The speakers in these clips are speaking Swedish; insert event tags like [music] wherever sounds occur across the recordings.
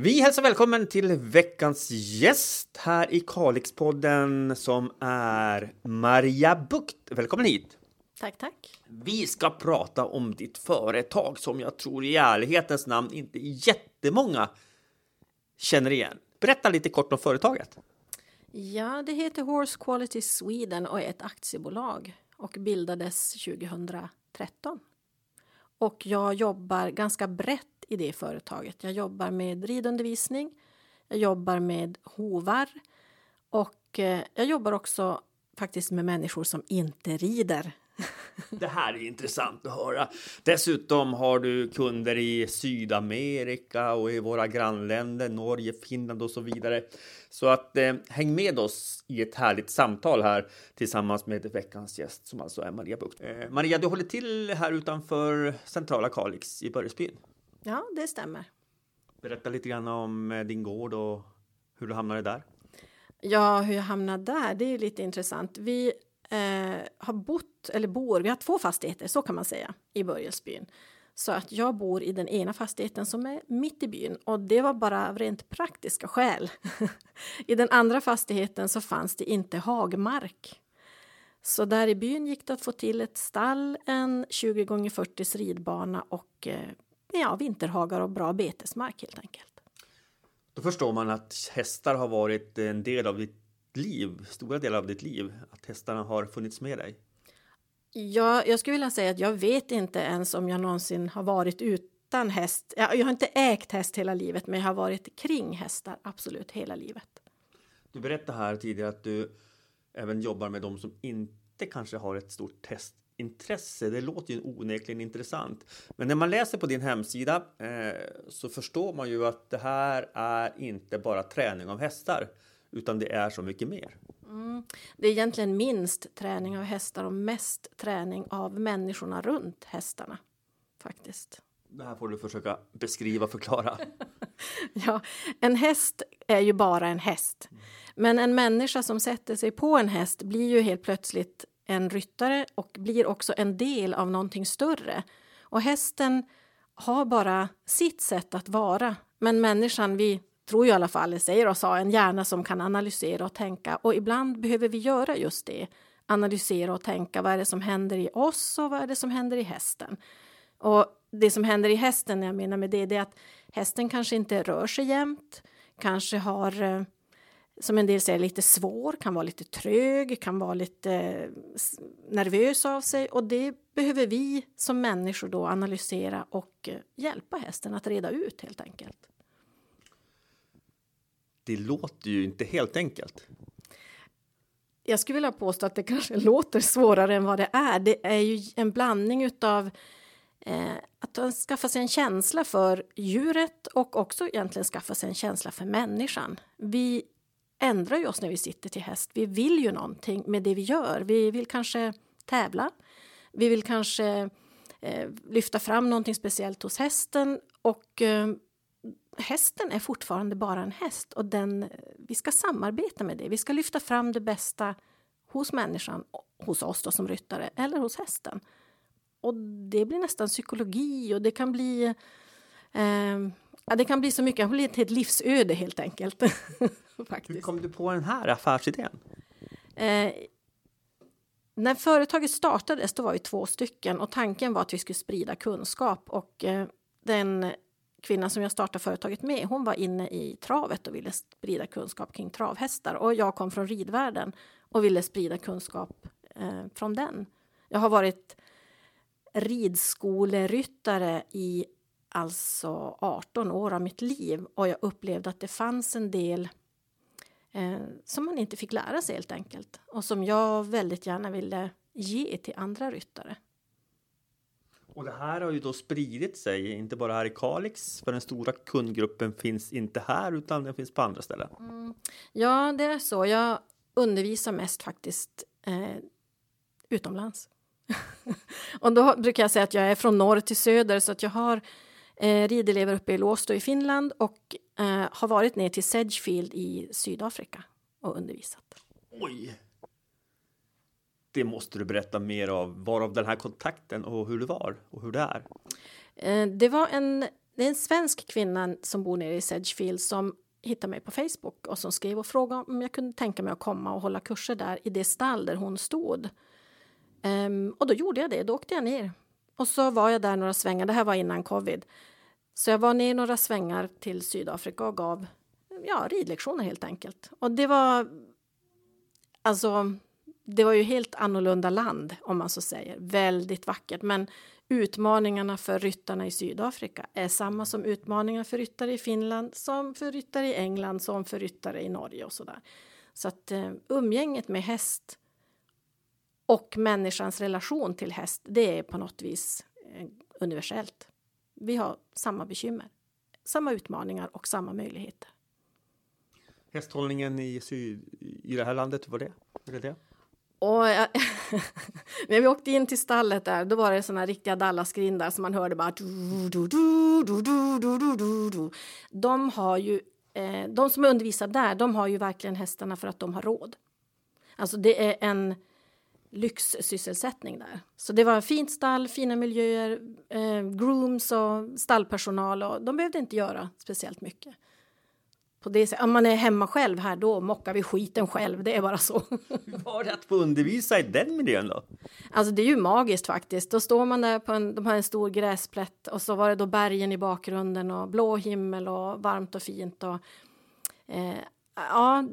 Vi hälsar välkommen till veckans gäst här i Kalixpodden som är Maria Bukt. Välkommen hit! Tack, tack. Vi ska prata om ditt företag som jag tror i ärlighetens namn inte jättemånga känner igen. Berätta lite kort om företaget. Ja, det heter Horse Quality Sweden och är ett aktiebolag och bildades 2013. Och jag jobbar ganska brett i det företaget. Jag jobbar med ridundervisning, jag jobbar med hovar och eh, jag jobbar också faktiskt med människor som inte rider. [laughs] Det här är intressant att höra. Dessutom har du kunder i Sydamerika och i våra grannländer, Norge, Finland och så vidare. Så att eh, häng med oss i ett härligt samtal här tillsammans med veckans gäst som alltså är Maria Bukt. Eh, Maria, du håller till här utanför centrala Kalix i Börjesbyn. Ja, det stämmer. Berätta lite grann om eh, din gård och hur du hamnade där. Ja, hur jag hamnade där, det är lite intressant. Vi eh, har bott, eller bor, vi har två fastigheter, så kan man säga, i Börjesbyn. Så att jag bor i den ena fastigheten som är mitt i byn och det var bara av rent praktiska skäl. [laughs] I den andra fastigheten så fanns det inte hagmark. Så där i byn gick det att få till ett stall, en 20 gånger 40 ridbana och eh, ja, vinterhagar och bra betesmark helt enkelt. Då förstår man att hästar har varit en del av ditt liv, stora delar av ditt liv, att hästarna har funnits med dig. Ja, jag skulle vilja säga att jag vet inte ens om jag någonsin har varit utan häst. Jag har inte ägt häst hela livet, men jag har varit kring hästar absolut hela livet. Du berättade här tidigare att du även jobbar med de som inte kanske har ett stort hästintresse. Det låter ju onekligen intressant. Men när man läser på din hemsida eh, så förstår man ju att det här är inte bara träning av hästar, utan det är så mycket mer. Mm. Det är egentligen minst träning av hästar och mest träning av människorna runt hästarna. Faktiskt. Det här får du försöka beskriva och förklara. [laughs] ja, en häst är ju bara en häst. Men en människa som sätter sig på en häst blir ju helt plötsligt en ryttare och blir också en del av någonting större. Och hästen har bara sitt sätt att vara. Men människan, vi tror ju i alla fall, säger oss ha en hjärna som kan analysera och tänka. Och ibland behöver vi göra just det. Analysera och tänka. Vad är det som händer i oss och vad är det som händer i hästen? Och det som händer i hästen, jag menar med det, det är att hästen kanske inte rör sig jämt, kanske har eh, som en del säger lite svår, kan vara lite trög, kan vara lite eh, nervös av sig och det behöver vi som människor då analysera och eh, hjälpa hästen att reda ut helt enkelt det låter ju inte helt enkelt. Jag skulle vilja påstå att det kanske [laughs] låter svårare än vad det är. Det är ju en blandning av eh, att skaffa sig en känsla för djuret och också egentligen skaffa sig en känsla för människan. Vi ändrar ju oss när vi sitter till häst. Vi vill ju någonting med det vi gör. Vi vill kanske tävla. Vi vill kanske eh, lyfta fram någonting speciellt hos hästen och eh, hästen är fortfarande bara en häst och den, vi ska samarbeta med det. Vi ska lyfta fram det bästa hos människan, hos oss då som ryttare, eller hos hästen. Och det blir nästan psykologi och det kan bli eh, ja, det kan bli så mycket, det blir ett livsöde helt enkelt. [laughs] Faktiskt. Hur kom du på den här affärsidén? Eh, när företaget startades då var vi två stycken och tanken var att vi skulle sprida kunskap och eh, den kvinnan som jag startade företaget med, hon var inne i travet och ville sprida kunskap kring travhästar. Och jag kom från ridvärlden och ville sprida kunskap eh, från den. Jag har varit ridskoleryttare i alltså 18 år av mitt liv och jag upplevde att det fanns en del eh, som man inte fick lära sig helt enkelt och som jag väldigt gärna ville ge till andra ryttare. Och det här har ju då spridit sig, inte bara här i Kalix, för den stora kundgruppen finns inte här utan den finns på andra ställen. Mm. Ja, det är så. Jag undervisar mest faktiskt eh, utomlands. [laughs] och då brukar jag säga att jag är från norr till söder så att jag har eh, ridelever uppe i Låstå i Finland och eh, har varit ner till Sedgefield i Sydafrika och undervisat. Oj! det måste du berätta mer av, varav den här kontakten och hur det var och hur det är. Eh, det var en Det är en svensk kvinna som bor nere i Sedgefield som hittade mig på Facebook och som skrev och frågade om jag kunde tänka mig att komma och hålla kurser där i det stall där hon stod. Um, och då gjorde jag det, då åkte jag ner. Och så var jag där några svängar, det här var innan covid. Så jag var ner några svängar till Sydafrika och gav ja, ridlektioner helt enkelt. Och det var alltså det var ju helt annorlunda land om man så säger. Väldigt vackert. Men utmaningarna för ryttarna i Sydafrika är samma som utmaningar för ryttare i Finland, som för ryttare i England, som för ryttare i Norge och så där. Så att eh, umgänget med häst och människans relation till häst, det är på något vis eh, universellt. Vi har samma bekymmer, samma utmaningar och samma möjligheter. Hästhållningen i, syd, i det här landet, var det? Är det, det? Och jag, [laughs] när vi åkte in till stallet där, då var det såna riktiga Dallasgrindar som man hörde bara... De har ju, eh, de som undervisar där, de har ju verkligen hästarna för att de har råd. Alltså det är en lyxsysselsättning där. Så det var fint stall, fina miljöer, eh, grooms och stallpersonal och de behövde inte göra speciellt mycket på det sättet. Om man är hemma själv här, då mockar vi skiten själv. Det är bara så. Hur var det att få undervisa i den miljön då? Alltså det är ju magiskt faktiskt. Då står man där på en, de har en stor gräsplätt och så var det då bergen i bakgrunden och blå himmel och varmt och fint och eh, ja,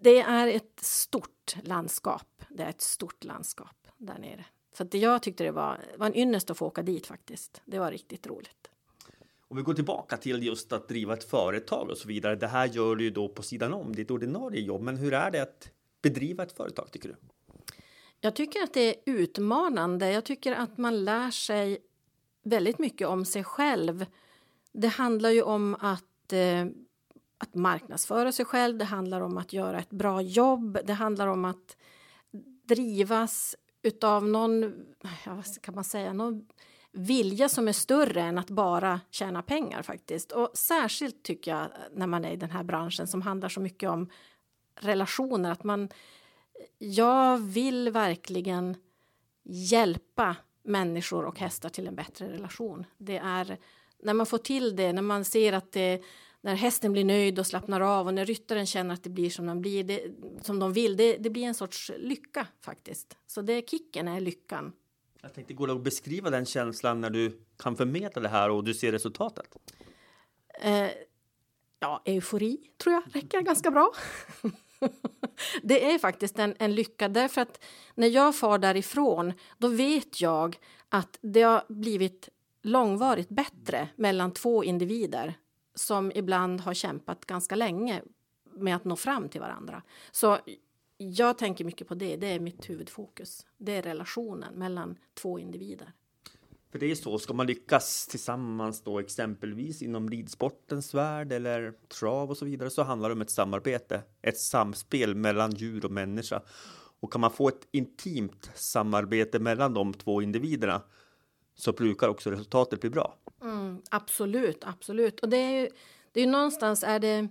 det är ett stort landskap. Det är ett stort landskap där nere. Så att jag tyckte det var, var en ynnest att få åka dit faktiskt. Det var riktigt roligt. Om vi går tillbaka till just att driva ett företag och så vidare. Det här gör du ju då på sidan om ditt ordinarie jobb. Men hur är det att bedriva ett företag tycker du? Jag tycker att det är utmanande. Jag tycker att man lär sig väldigt mycket om sig själv. Det handlar ju om att, eh, att marknadsföra sig själv. Det handlar om att göra ett bra jobb. Det handlar om att drivas utav någon, ja, vad kan man säga, någon vilja som är större än att bara tjäna pengar faktiskt. Och särskilt tycker jag när man är i den här branschen som handlar så mycket om relationer att man jag vill verkligen hjälpa människor och hästar till en bättre relation. Det är när man får till det, när man ser att det när hästen blir nöjd och slappnar av och när ryttaren känner att det blir som de, blir, det, som de vill, det, det blir en sorts lycka faktiskt. Så det kicken är lyckan jag tänkte, går det att beskriva den känslan när du kan förmedla det här och du ser resultatet? Eh, ja, eufori tror jag räcker [laughs] ganska bra. [laughs] det är faktiskt en, en lycka därför att när jag far därifrån då vet jag att det har blivit långvarigt bättre mellan två individer som ibland har kämpat ganska länge med att nå fram till varandra. Så jag tänker mycket på det. Det är mitt huvudfokus. Det är relationen mellan två individer. För det är så, ska man lyckas tillsammans då exempelvis inom ridsportens värld eller trav och så vidare så handlar det om ett samarbete, ett samspel mellan djur och människa. Och kan man få ett intimt samarbete mellan de två individerna så brukar också resultatet bli bra. Mm, absolut, absolut. Och det är ju, det är ju någonstans är det,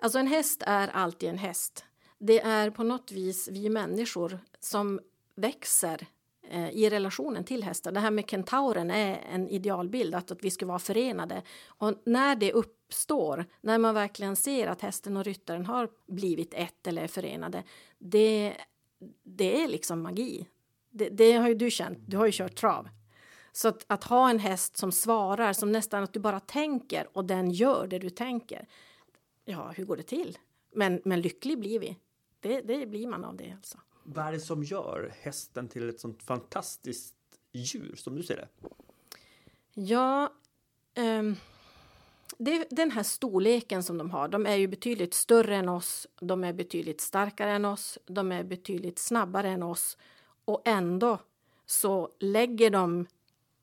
alltså en häst är alltid en häst det är på något vis vi människor som växer eh, i relationen till hästar. Det här med kentauren är en idealbild, att, att vi ska vara förenade. Och när det uppstår, när man verkligen ser att hästen och ryttaren har blivit ett eller är förenade, det, det är liksom magi. Det, det har ju du känt, du har ju kört trav. Så att, att, ha en häst som svarar, som nästan att du bara tänker och den gör det du tänker. Ja, hur går det till? Men, men lycklig blir vi det, det blir man av det. Alltså. Vad är det som gör hästen till ett sånt fantastiskt djur som du ser det? Ja, um, det, den här storleken som de har, de är ju betydligt större än oss, de är betydligt starkare än oss, de är betydligt snabbare än oss och ändå så lägger de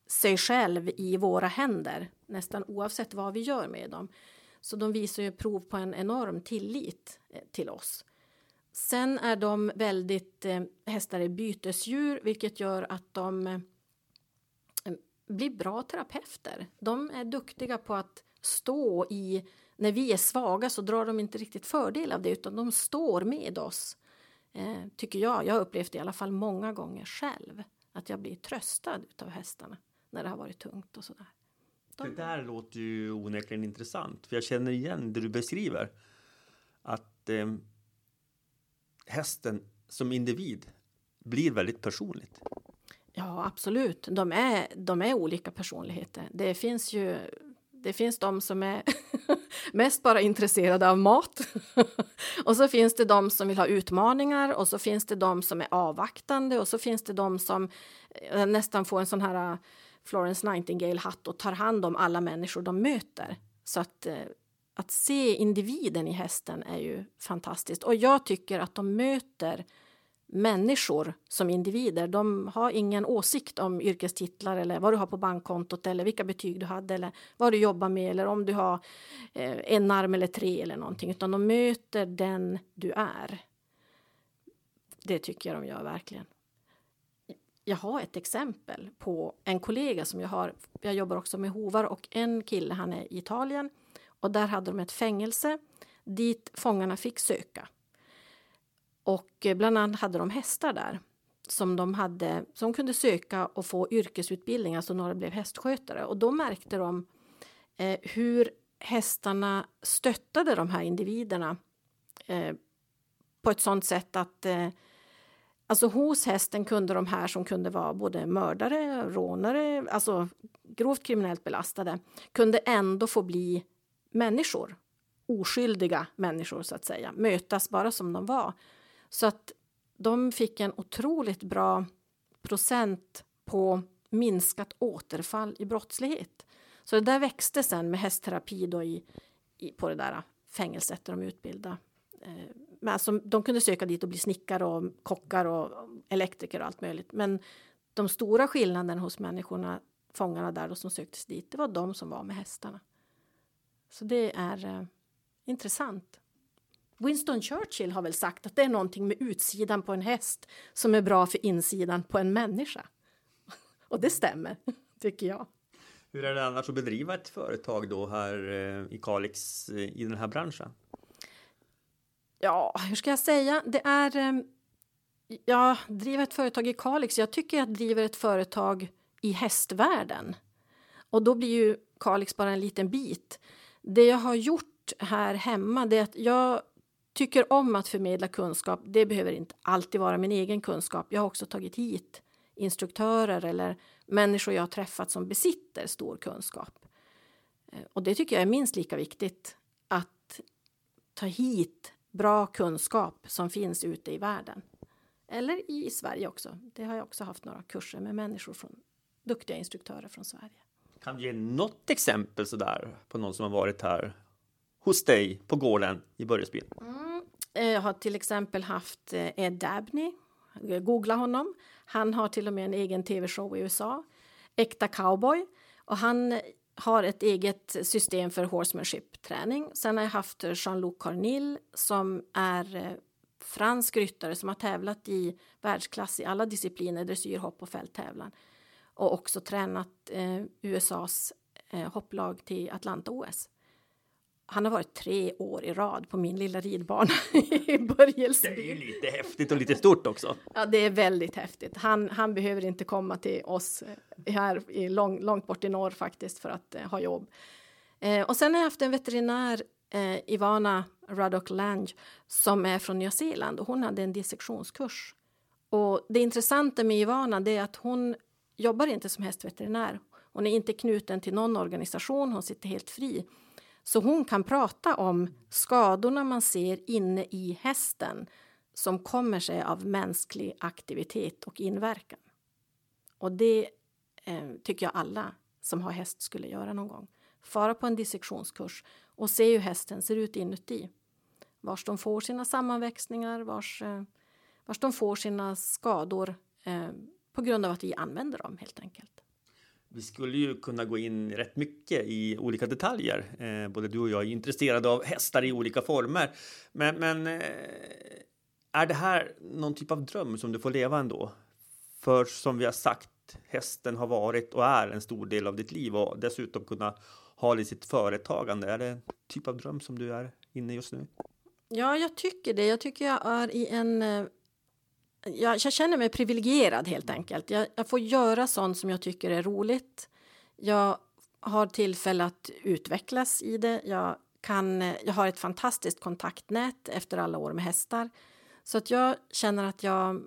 sig själv i våra händer nästan oavsett vad vi gör med dem. Så de visar ju prov på en enorm tillit eh, till oss. Sen är de väldigt, eh, hästar är bytesdjur vilket gör att de eh, blir bra terapeuter. De är duktiga på att stå i, när vi är svaga så drar de inte riktigt fördel av det utan de står med oss. Eh, tycker jag, jag har upplevt det i alla fall många gånger själv. Att jag blir tröstad av hästarna när det har varit tungt och sådär. Det där låter ju onekligen intressant, för jag känner igen det du beskriver. Att eh, hästen som individ blir väldigt personligt. Ja, absolut. De är, de är olika personligheter. Det finns ju det finns de som är [laughs] mest bara intresserade av mat. [laughs] och så finns det de som vill ha utmaningar och så finns det de som är avvaktande och så finns det de som eh, nästan får en sån här Florence Nightingale-hatt och tar hand om alla människor de möter. Så att, eh, att se individen i hästen är ju fantastiskt. Och jag tycker att de möter människor som individer. De har ingen åsikt om yrkestitlar eller vad du har på bankkontot eller vilka betyg du hade eller vad du jobbar med eller om du har eh, en arm eller tre eller någonting utan de möter den du är. Det tycker jag de gör verkligen. Jag har ett exempel på en kollega som jag har. Jag jobbar också med hovar och en kille, han är i Italien och där hade de ett fängelse dit fångarna fick söka. Och eh, bland annat hade de hästar där som de hade, som kunde söka och få yrkesutbildning, alltså några blev hästskötare. Och då märkte de eh, hur hästarna stöttade de här individerna eh, på ett sånt sätt att eh, Alltså hos hästen kunde de här som kunde vara både mördare, rånare, alltså grovt kriminellt belastade, kunde ändå få bli människor. Oskyldiga människor så att säga, mötas bara som de var. Så att de fick en otroligt bra procent på minskat återfall i brottslighet. Så det där växte sen med hästterapi då i, i, på det där fängelset där de utbildade. Eh, men alltså, de kunde söka dit och bli snickare och kockar och elektriker och allt möjligt. Men de stora skillnaderna hos människorna, fångarna där då, som söktes dit, det var de som var med hästarna. Så det är eh, intressant. Winston Churchill har väl sagt att det är någonting med utsidan på en häst som är bra för insidan på en människa. [laughs] Och det stämmer, [laughs] tycker jag. Hur är det annars att bedriva ett företag då här eh, i Kalix eh, i den här branschen? Ja, hur ska jag säga? Det är... Ehm, jag driver ett företag i Kalix. Jag tycker jag driver ett företag i hästvärlden. Och då blir ju Kalix bara en liten bit. Det jag har gjort här hemma det är att jag tycker om att förmedla kunskap. Det behöver inte alltid vara min egen kunskap. Jag har också tagit hit instruktörer eller människor jag har träffat som besitter stor kunskap. Eh, och det tycker jag är minst lika viktigt. Att ta hit bra kunskap som finns ute i världen. Eller i Sverige också. Det har jag också haft några kurser med människor från duktiga instruktörer från Sverige. Kan du ge något exempel sådär på någon som har varit här hos dig på gården i Börjesby? Mm. Jag eh, har till exempel haft eh, Ed Dabney, googla honom. Han har till och med en egen tv-show i USA, Äkta cowboy. Och han har ett eget system för horsemanship-träning. Sen har jag haft Jean-Luc Cornil som är eh, fransk ryttare som har tävlat i världsklass i alla discipliner, dressyr, hopp och fälttävlan. Och också tränat eh, USAs eh, hopplag till Atlanta-OS. Han har varit tre år i rad på min lilla ridbana [laughs] i Börjelsby. Det är ju lite häftigt och lite stort också. Ja, det är väldigt häftigt. Han, han behöver inte komma till oss här i lång, långt bort i norr faktiskt för att eh, ha jobb. Eh, och sen har jag haft en veterinär, eh, Ivana Ruddock Lange, som är från Nya Zeeland och hon hade en dissektionskurs. Och det intressanta med Ivana är att hon jobbar inte som hästveterinär. Hon är inte knuten till någon organisation, hon sitter helt fri. Så hon kan prata om skadorna man ser inne i hästen som kommer sig av mänsklig aktivitet och inverkan. Och det eh, tycker jag alla som har häst skulle göra någon gång. Fara på en dissektionskurs och se hur hästen ser ut inuti. Vars de får sina sammanväxningar, vars, eh, vars de får sina skador eh, på grund av att vi använder dem helt enkelt. Vi skulle ju kunna gå in rätt mycket i olika detaljer. Eh, både du och jag är intresserade av hästar i olika former. Men, men eh, är det här någon typ av dröm som du får leva ändå? För som vi har sagt, hästen har varit och är en stor del av ditt liv och dessutom kunna ha det i sitt företagande. Är det en typ av dröm som du är inne i just nu? Ja, jag tycker det. Jag tycker jag är i en eh, jag, jag, känner mig privilegierad helt enkelt. Jag, jag, får göra sånt som jag tycker är roligt. Jag har tillfälle att utvecklas i det. Jag, kan, jag har ett fantastiskt kontaktnät efter alla år med hästar. Så att jag känner att jag...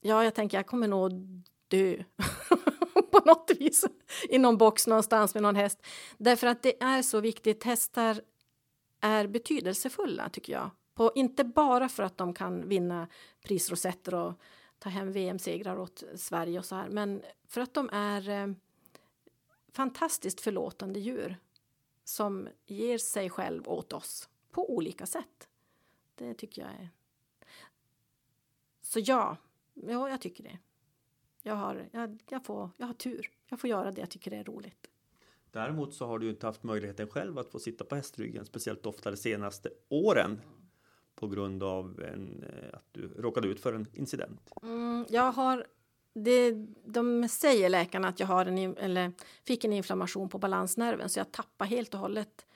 Ja, jag tänker jag kommer nog dö [laughs] på något vis i någon box någonstans med någon häst. Därför att det är så viktigt. Hästar är betydelsefulla, tycker jag. På, inte bara för att de kan vinna prisrosetter och ta hem VM-segrar åt Sverige och så här, men för att de är eh, fantastiskt förlåtande djur som ger sig själv åt oss på olika sätt. Det tycker jag är... Så ja, ja jag tycker det. Jag har, jag, jag, får, jag har tur. Jag får göra det jag tycker det är roligt. Däremot så har du inte haft möjligheten själv att få sitta på hästryggen speciellt ofta de senaste åren på grund av en, eh, att du råkade ut för en incident. Mm, jag har det, de säger läkarna att jag har en, eller fick en inflammation på balansnerven så jag tappar helt och hållet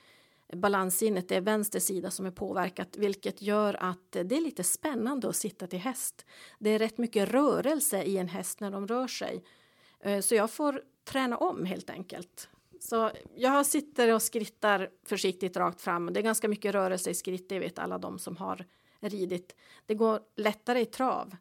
balanssinnet. Det är vänster sida som är påverkat vilket gör att det är lite spännande att sitta till häst. Det är rätt mycket rörelse i en häst när de rör sig. Eh, så jag får träna om helt enkelt. Så jag sitter och skrittar försiktigt rakt fram. Det är ganska mycket rörelse i skritt, det vet alla de som har ridit. Det går lättare i trav.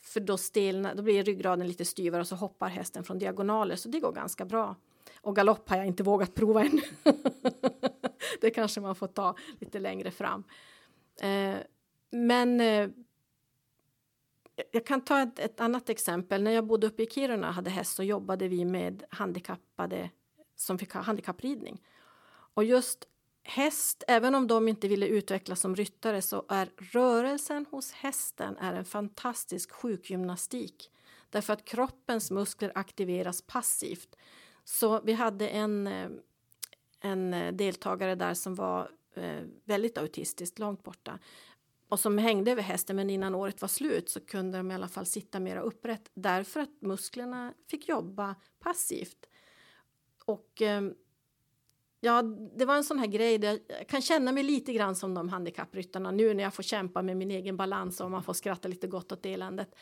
För då, stelnar, då blir ryggraden lite styvare och så hoppar hästen från diagonaler så det går ganska bra. Och galopp har jag inte vågat prova än. [laughs] det kanske man får ta lite längre fram. Eh, men eh, jag kan ta ett, ett, annat exempel. När jag bodde uppe i Kiruna och hade häst så jobbade vi med handikappade som fick ha handikappridning. Och just häst, även om de inte ville utvecklas som ryttare så är rörelsen hos hästen är en fantastisk sjukgymnastik. Därför att kroppens muskler aktiveras passivt. Så vi hade en, eh, en eh, deltagare där som var eh, väldigt autistisk, långt borta och som hängde över hästen men innan året var slut så kunde de i alla fall sitta mer upprätt därför att musklerna fick jobba passivt. Och ehm, ja, det var en sån här grej där jag kan känna mig lite grann som de handikappryttarna nu när jag får kämpa med min egen balans och man får skratta lite gott åt eländet.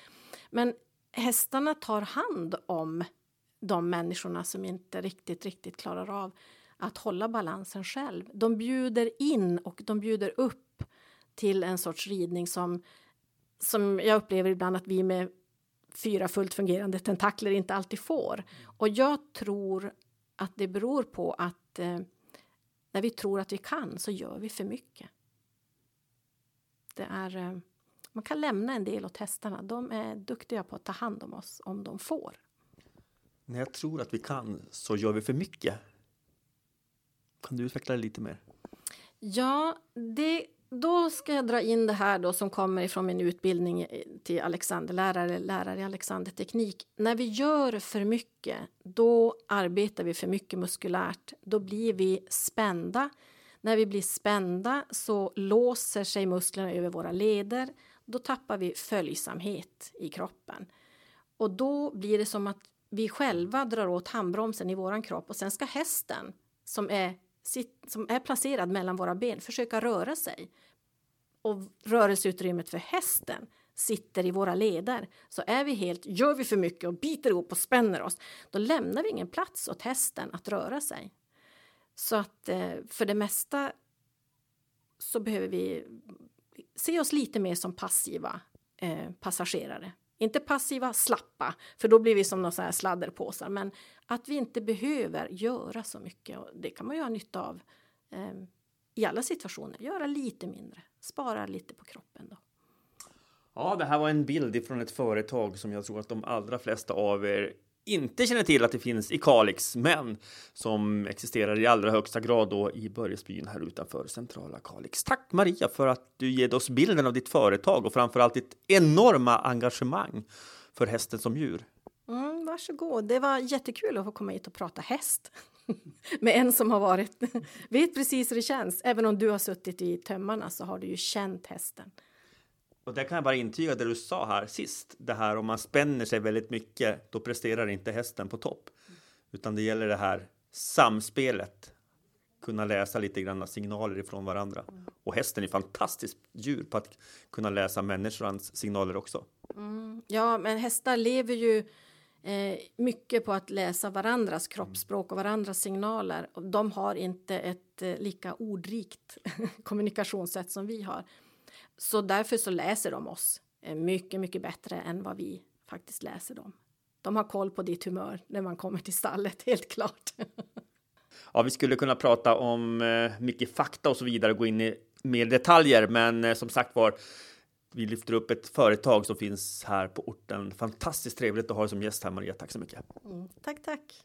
Men hästarna tar hand om de människorna som inte riktigt, riktigt klarar av att hålla balansen själv. De bjuder in och de bjuder upp till en sorts ridning som, som jag upplever ibland att vi med fyra fullt fungerande tentakler inte alltid får. Och jag tror att det beror på att eh, när vi tror att vi kan så gör vi för mycket. Det är, eh, man kan lämna en del åt hästarna. De är duktiga på att ta hand om oss om de får. När jag tror att vi kan så gör vi för mycket. Kan du utveckla det lite mer? Ja, det då ska jag dra in det här då som kommer ifrån min utbildning till Alexanderlärare, lärare i Alexanderteknik. När vi gör för mycket, då arbetar vi för mycket muskulärt. Då blir vi spända. När vi blir spända så låser sig musklerna över våra leder. Då tappar vi följsamhet i kroppen. Och då blir det som att vi själva drar åt handbromsen i våran kropp och sen ska hästen som är som är placerad mellan våra ben försöka röra sig. Och rörelseutrymmet för hästen sitter i våra leder. Så är vi helt, gör vi för mycket och biter ihop och spänner oss, då lämnar vi ingen plats åt hästen att röra sig. Så att eh, för det mesta så behöver vi se oss lite mer som passiva eh, passagerare. Inte passiva, slappa, för då blir vi som några sladderpåsar. Men att vi inte behöver göra så mycket. Och det kan man ju ha nytta av eh, i alla situationer. Göra lite mindre, spara lite på kroppen. då. Ja, det här var en bild från ett företag som jag tror att de allra flesta av er inte känner till att det finns i Kalix, men som existerar i allra högsta grad då i Börjesbyn här utanför centrala Kalix. Tack Maria för att du ger oss bilden av ditt företag och framför allt ditt enorma engagemang för hästen som djur. Varsågod. Det var jättekul att få komma hit och prata häst [laughs] med en som har varit, [laughs] vet precis hur det känns. Även om du har suttit i tömmarna så har du ju känt hästen. Och det kan jag bara intyga det du sa här sist. Det här om man spänner sig väldigt mycket, då presterar inte hästen på topp. Utan det gäller det här samspelet. Kunna läsa lite grann signaler ifrån varandra. Och hästen är fantastiskt djur på att kunna läsa människans signaler också. Mm. Ja, men hästar lever ju eh, mycket på att läsa varandras kroppsspråk och varandras signaler. Och de har inte ett eh, lika ordrikt [laughs] kommunikationssätt som vi har. Så därför så läser de oss eh, mycket, mycket bättre än vad vi faktiskt läser dem. De har koll på ditt humör när man kommer till stallet, [laughs] helt klart. [laughs] Ja, vi skulle kunna prata om eh, mycket fakta och så vidare, gå in i mer detaljer, men eh, som sagt var, vi lyfter upp ett företag som finns här på orten. Fantastiskt trevligt att ha dig som gäst här, Maria. Tack så mycket. Mm, tack, tack.